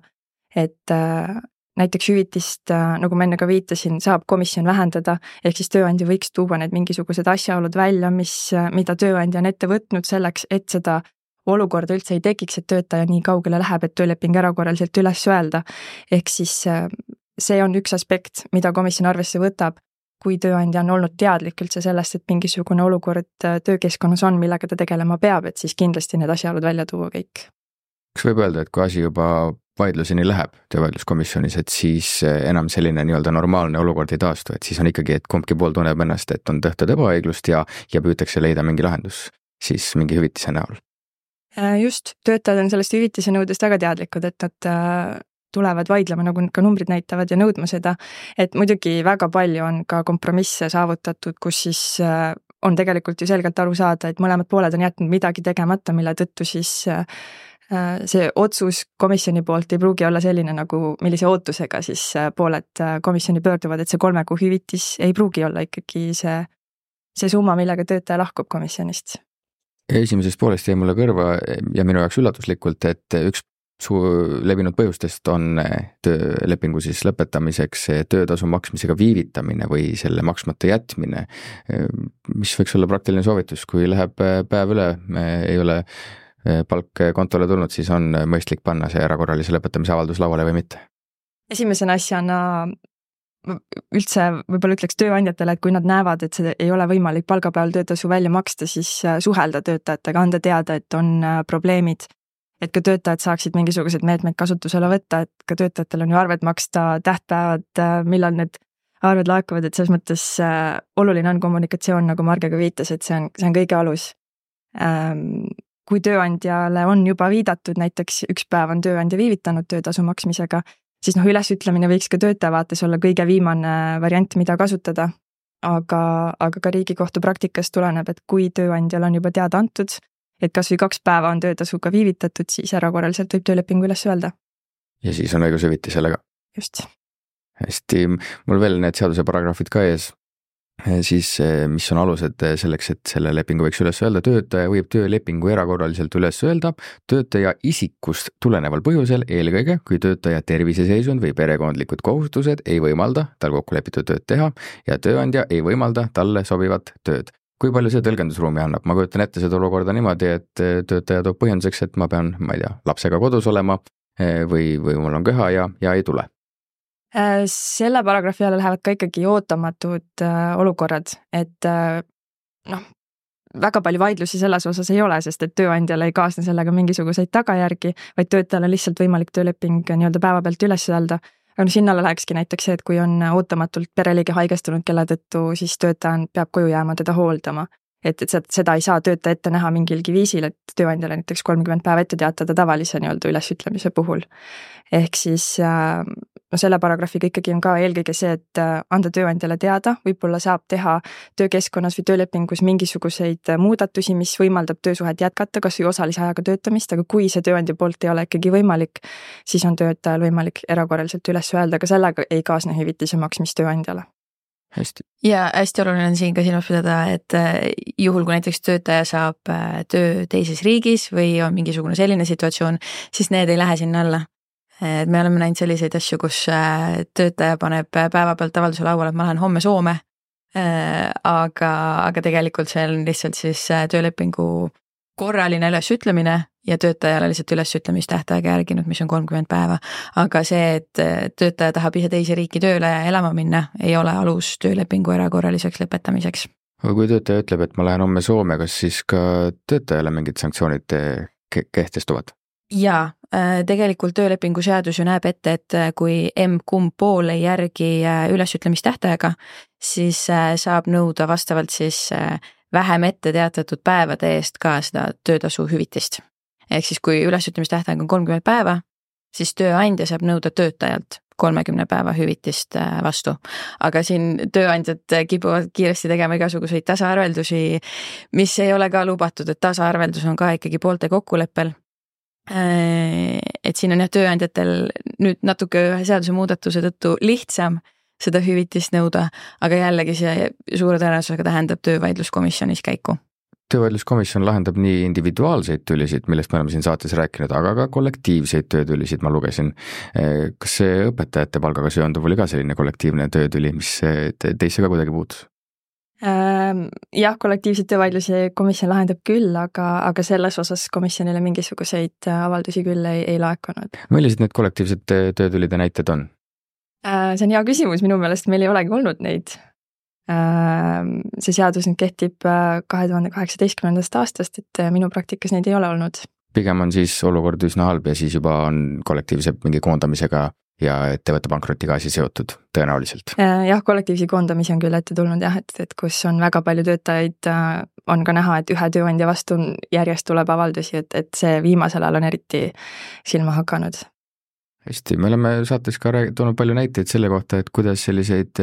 et äh, näiteks hüvitist, äh, nagu ma enne ka viitasin, saab komisjon vähendada, ehk siis tööandja võiks tuua need mingisugused asjaolud välja, mis, mida tööandja on ette võtnud selleks, et seda olukorda üldse ei tekiks, et töötaja nii kaugele läheb, et tööleping erakorraliselt üles öelda. ehk siis see on üks aspekt, mida komisjon arvesse võtab, kui tööandja on olnud teadlik üldse sellest, et mingisugune olukord äh, töökeskkonnas on, millega ta tegelema peab, et siis kindlasti need asjaolud välja tuua kõik. Kas võib öelda, et kui asi juba vaidluseni läheb töövaidluskomisjonis, et siis äh, enam selline nii-öelda normaalne olukord ei taastu, et siis on ikkagi, et kumbki pool tunneb ennast, et on tehtud ebaõiglust ja, ja püütakse leida mingi lahendus siis mingi hüvitise näol? Äh, just, töötajad on sellest hüvitise nõudest väga teadlikud, et nad tulevad vaidlema, nagu ka numbrid näitavad, ja nõudma seda. et muidugi väga palju on ka kompromisse saavutatud, kus siis äh, on tegelikult ju selgelt aru saada, et mõlemad pooled on jätnud midagi tegemata, mille tõttu siis äh, see otsus komisjoni poolt ei pruugi olla selline, nagu millise ootusega siis äh, pooled komisjoni pöörduvad, et see kolme kuu hüvitis ei pruugi olla ikkagi see, see summa, millega töötaja lahkub komisjonist esimesest poolest jäi mulle kõrva ja minu jaoks üllatuslikult, et üks suu levinud põhjustest on eh, töölepingu siis lõpetamiseks töötasu maksmisega viivitamine või selle maksmata jätmine. Eh, mis võiks olla praktiline soovitus, kui läheb eh, päev üle, ei ole palk kontole tulnud, siis on mõistlik panna see erakorralise lõpetamise avaldus lauale või mitte? esimesena asjana üldse võib-olla ütleks tööandjatele, et kui nad näevad, et see ei ole võimalik palgapäeval töötasu välja maksta, siis suhelda töötajatega, anda teada, et on probleemid et ka töötajad saaksid mingisuguseid meetmeid kasutusele võtta, et ka töötajatel on ju arved maksta, tähtpäevad, äh, millal need arved laekuvad, et selles mõttes äh, oluline on kommunikatsioon, nagu Marge ka viitas, et see on, see on kõige alus ähm,. Kui tööandjale on juba viidatud, näiteks üks päev on tööandja viivitanud töötasu maksmisega, siis noh, ülesütlemine võiks ka töötaja vaates olla kõige viimane variant, mida kasutada. aga, aga ka Riigikohtu praktikast tuleneb, et kui tööandjale on juba teada antud et kas või kaks päeva on töötasuga viivitatud, siis erakorraliselt võib töölepingu üles öelda. ja siis on õigus hüvitisele ka? just. hästi, mul veel need seaduse paragrahvid ka ees siis eh, mis on alused eh, selleks, et selle lepingu võiks üles öelda, töötaja võib töölepingu erakorraliselt üles öelda töötaja isikust tuleneval põhjusel, eelkõige kui töötaja terviseseisund või perekondlikud kohustused ei võimalda tal kokkulepitud tööd teha ja tööandja ei võimalda talle sobivat tööd. Kui palju see tõlgendusruumi annab, ma kujutan ette seda olukorda niimoodi, et eh, töötaja toob põhjenduseks, et ma pean, ma ei tea, lapsega kodus olema eh, või, või mul on köha ja, ja ei tule. Äh, selle paragrahvi alla lähevad ka ikkagi ootamatud äh, olukorrad, et äh, noh, väga palju vaidlusi selles osas ei ole, sest et tööandjale ei kaasne sellega mingisuguseid tagajärgi, vaid töötajal on lihtsalt võimalik tööleping nii-öelda päevapealt üles öelda. aga noh, sinna alla lähekski näiteks see, et kui on ootamatult pereliige haigestunud, kelle tõttu siis töötaja peab koju jääma teda hooldama et, et seda ei saa töötaja ette näha mingilgi viisil, et tööandjale näiteks kolmkümmend päeva ette teatada tavalise nii-öelda ülesütlemise puhul. ehk siis äh, no selle paragrahviga ikkagi on ka eelkõige see, et äh, anda tööandjale teada, võib-olla saab teha töökeskkonnas või töölepingus mingisuguseid muudatusi, mis võimaldab töösuhet jätkata, kas või osalise ajaga töötamist, aga kui see tööandja poolt ei ole ikkagi võimalik, siis on töötajal võimalik erakorraliselt üles öelda, aga sellega ei kaasne hüvitise maksmist tööandjale hästi. ja hästi oluline on siin ka silmas pidada, et äh, juhul, kui näiteks töötaja saab äh, töö teises riigis või on mingisugune selline situatsioon, siis need ei lähe sinna alla. et me oleme näinud selliseid asju, kus äh, töötaja paneb päevapealt avalduse lauale, et ma lähen homme Soome. aga, aga tegelikult see on lihtsalt siis töölepingu korraline ülesütlemine ja töötajale lihtsalt ülesütlemistähtaega järginud, mis on kolmkümmend päeva. aga see, et töötaja tahab ise teise riiki tööle elama minna, ei ole alus töölepingu erakorraliseks lõpetamiseks. aga kui töötaja ütleb, et ma lähen homme Soome, kas siis ka töötajale mingid sanktsioonid ke kehtestuvad? jaa, äh, tegelikult töölepingu seadus ju näeb ette, et äh, kui emb-kumb pool ei järgi äh, ülesütlemistähtaega, siis saab nõuda vastavalt siis vähem ette teatatud päevade eest ka seda töötasu hüvitist ehk siis, kui ülesütlemistähtaeg on kolmkümmend päeva, siis tööandja saab nõuda töötajalt kolmekümne päeva hüvitist äh, vastu. aga siin tööandjad kipuvad kiiresti tegema igasuguseid tasaarveldusi, mis ei ole ka lubatud, et tasaarveldus on ka ikkagi poolte kokkuleppel. Äh, et siin on jah, tööandjatel nüüd natuke ühe seadusemuudatuse tõttu lihtsam seda hüvitist nõuda, aga jällegi see suure tõenäosusega tähendab töövaidluskomisjonis käiku töövaidluskomisjon lahendab nii individuaalseid tülisid, millest me oleme siin saates rääkinud, aga ka kollektiivseid töötülisid, ma lugesin. kas see õpetajate palgaga seonduv oli ka selline kollektiivne töötüli, mis teisse ka kuidagi puutus? Ähm, jah, kollektiivseid töövaidlusi komisjon lahendab küll, aga, aga selles osas komisjonile mingisuguseid avaldusi küll ei, ei laekunud. millised need kollektiivsete töötülide näited on? Äh, see on hea küsimus, minu meelest meil ei olegi olnud neid Ehm, see seadus nüüd kehtib äh, kahe tuhande kaheksateistkümnendast aastast, et äh, minu praktikas neid ei ole olnud. pigem on siis olukord üsna halb ja siis juba on kollektiivse mingi koondamisega ja ettevõtte pankrotiga asi seotud tõenäoliselt. Äh, jah, kollektiivse koondamisi on küll ette tulnud jah, et, et kus on väga palju töötajaid, on ka näha, et ühe tööandja vastu järjest tuleb avaldusi, et, et see viimasel ajal on eriti silma hakanud hästi, me oleme saates ka toonud palju näiteid selle kohta, et kuidas selliseid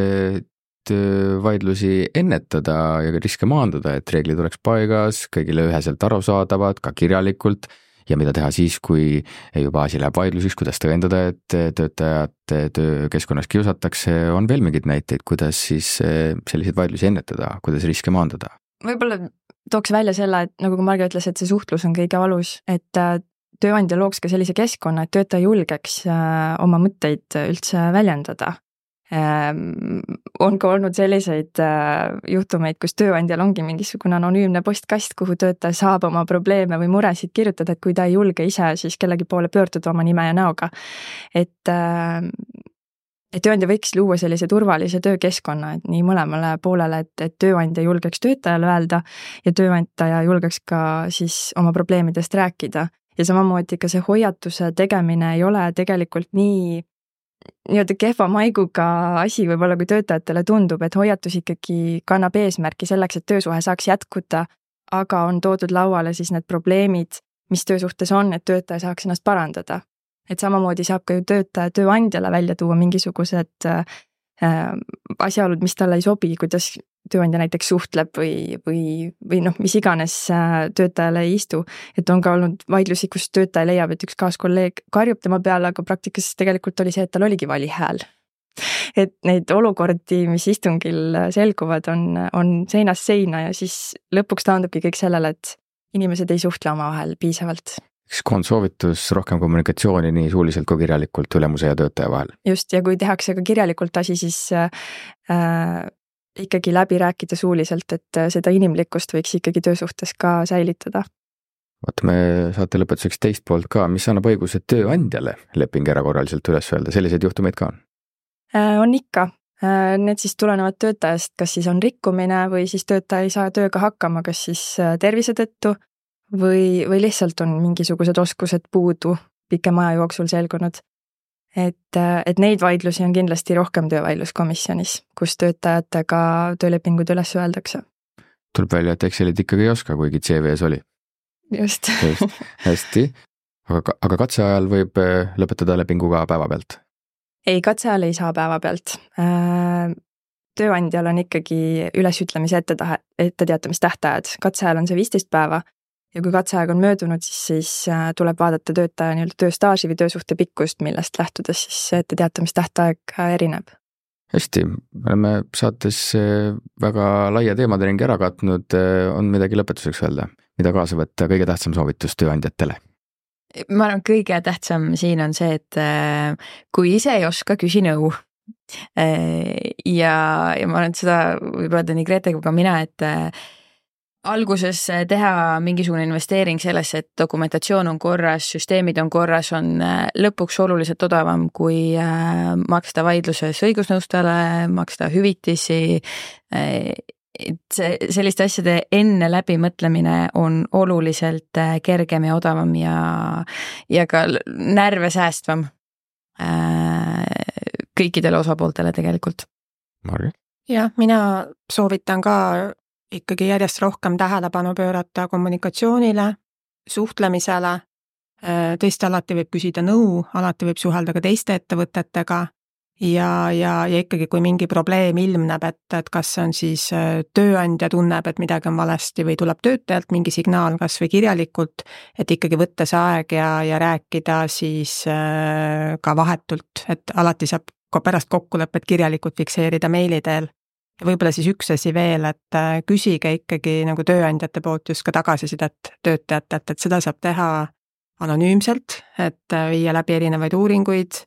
vaidlusi ennetada ja riske maandada, et reeglid oleks paigas, kõigile üheselt arusaadavad, ka kirjalikult, ja mida teha siis, kui juba asi läheb vaidluseks, kuidas tõendada, et töötajat töökeskkonnas kiusatakse, on veel mingeid näiteid, kuidas siis äh, selliseid vaidlusi ennetada, kuidas riske maandada? võib-olla tooks välja selle, et nagu ka Marge ütles, et see suhtlus on kõige alus, et tööandja looks ka sellise keskkonna, et töötaja julgeks oma mõtteid üldse väljendada Ehm, on ka olnud selliseid äh, juhtumeid, kus tööandjal ongi mingisugune anonüümne postkast, kuhu töötaja saab oma probleeme või muresid kirjutada, et kui ta ei julge ise siis kellegi poole pöörduda oma nime ja näoga. et ähm, et tööandja võiks luua sellise turvalise töökeskkonna, et nii mõlemale poolele, et, et tööandja julgeks töötajale öelda ja tööandja julgeks ka siis oma probleemidest rääkida. Ja samamoodi ka see hoiatuse tegemine ei ole tegelikult nii nii-öelda kehva maiguga asi võib-olla, kui töötajatele tundub, et hoiatus ikkagi kannab eesmärki selleks, et töösuhe saaks jätkuda, aga on toodud lauale siis need probleemid, mis töösuhtes on, et töötaja saaks ennast parandada. et samamoodi saab ka ju töötaja tööandjale välja tuua mingisugused äh, asjaolud, mis talle ei sobi, kuidas tööandja näiteks suhtleb või, või, või noh, mis iganes äh, töötajale ei istu. et on ka olnud vaidlusi, kus töötaja leiab, et üks kaaskolleeg karjub tema peale, aga praktikas tegelikult oli see, et tal oligi vali hääl. et neid olukordi, mis istungil selguvad, on, on seinast seina ja siis lõpuks taandubki kõik sellele, et inimesed ei suhtle omavahel piisavalt üks koondsoovitus, rohkem kommunikatsiooni nii suuliselt kui kirjalikult ülemuse ja töötaja vahel. just, ja kui tehakse ka kirjalikult asi, siis äh, ikkagi läbi rääkida suuliselt, et äh, seda inimlikkust võiks ikkagi töösuhtes ka säilitada. vaatame saate lõpetuseks teist poolt ka, mis annab õiguse tööandjale leping erakorraliselt üles öelda, selliseid juhtumeid ka on? on ikka, need siis tulenevad töötajast, kas siis on rikkumine või siis töötaja ei saa tööga hakkama, kas siis tervise tõttu või, või lihtsalt on mingisugused oskused puudu pikema aja jooksul selgunud. Et, et neid vaidlusi on kindlasti rohkem töövaidluskomisjonis, kus töötajatega töölepingud üles öeldakse. tuleb välja, et Excelit ikkagi ei oska, kuigi CV-s oli. just, just., hästi, aga, aga katse ajal võib äh, lõpetada lepingu ka päevapealt? ei, katse ajal ei saa päevapealt äh, tööandjal on ikkagi ülesütlemise ettetahe, etteteatamistähtajad, katse ajal on see viisteist päeva ja kui katseaeg on möödunud, siis, siis äh, tuleb vaadata töötaja nii-öelda tööstaaži või töösuhte pikkust, millest lähtudes siis etteteatamistähtaeg äh, erineb. hästi, me oleme saates äh, väga laia teemaderingi ära katnud, on midagi lõpetuseks öelda, mida kaasa võtta, kõige tähtsam soovitus tööandjatele? ma arvan, kõige tähtsam siin on see, et kui ise ei oska, küsi nõu ja, ja ma arvan, et seda võib öelda nii Grete kui ka mina, et alguses eh, teha mingisugune investeering sellesse, et dokumentatsioon on korras, süsteemid on korras, on eh, lõpuks oluliselt odavam, kui eh, maksta vaidluses õigusnõustajale, maksta hüvitisi. et see, selliste asjade enne läbimõtlemine on oluliselt kergem ja odavam ja, ja ka närve säästvam kõikidele osapooltele tegelikult. Margit? jah, mina soovitan ka ikkagi järjest rohkem tähelepanu pöörata kommunikatsioonile, suhtlemisele, äh, tõesti alati võib küsida nõu, alati võib suhelda ka teiste ettevõtetega ja, ja, ja ikkagi, kui mingi probleem ilmneb, et, et kas see on siis äh, tööandja tunneb, et midagi on valesti või tuleb töötajalt mingi signaal kas või kirjalikult, et ikkagi võtta see aeg ja, ja rääkida siis äh, ka vahetult, et alati saab ka pärast kokkulepet kirjalikult fikseerida meili teel ja võib-olla siis üks asi veel, et äh, küsige ikkagi nagu tööandjate poolt just ka tagasisidet töötajatelt, et seda saab teha anonüümselt, et äh, viia läbi erinevaid uuringuid.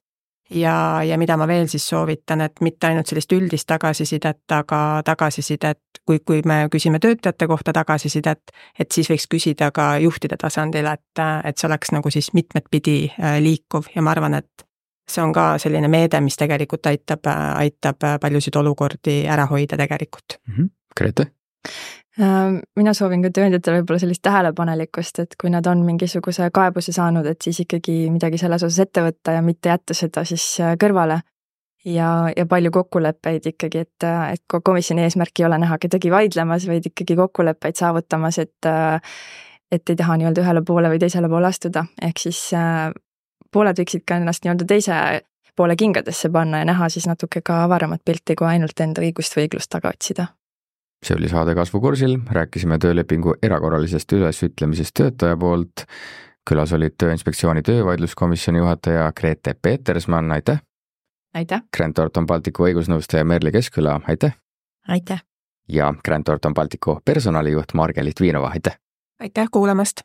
Ja, ja mida ma veel siis soovitan, et mitte ainult sellist üldist tagasisidet, aga tagasisidet, kui, kui me küsime töötajate kohta tagasisidet, et siis võiks küsida ka juhtide tasandil, et, et see oleks nagu siis mitmet pidi äh, liikuv. Ja ma arvan, et see on ka selline meede, mis tegelikult aitab, aitab paljusid olukordi ära hoida tegelikult mm. -hmm. Grete? Äh, mina soovin ka tööandjatele võib-olla sellist tähelepanelikkust, et kui nad on mingisuguse kaebuse saanud, et siis ikkagi midagi selles osas ette võtta ja mitte jätta seda siis äh, kõrvale. ja, ja palju kokkuleppeid ikkagi, et, et komisjoni eesmärk ei ole näha kedagi vaidlemas, vaid ikkagi kokkuleppeid saavutamas, et et ei taha nii-öelda ühele poole või teisele poole astuda, ehk siis pooled võiksid ka ennast nii-öelda teise poole kingadesse panna ja näha siis natuke ka avaramat pilti, kui ainult enda õigust või õiglust taga otsida. see oli saade Kasvukursil, rääkisime töölepingu erakorralisest ülesütlemisest töötaja poolt. külas olid Tööinspektsiooni töövaidluskomisjoni juhataja Grete Petersmann, aitäh! aitäh! Grant Thornton Balticu õigusnõustaja Merli Keskküla, aitäh! aitäh! ja Grant Thornton Balticu personalijuht Marge-Liit Viinova, aitäh! aitäh kuulamast!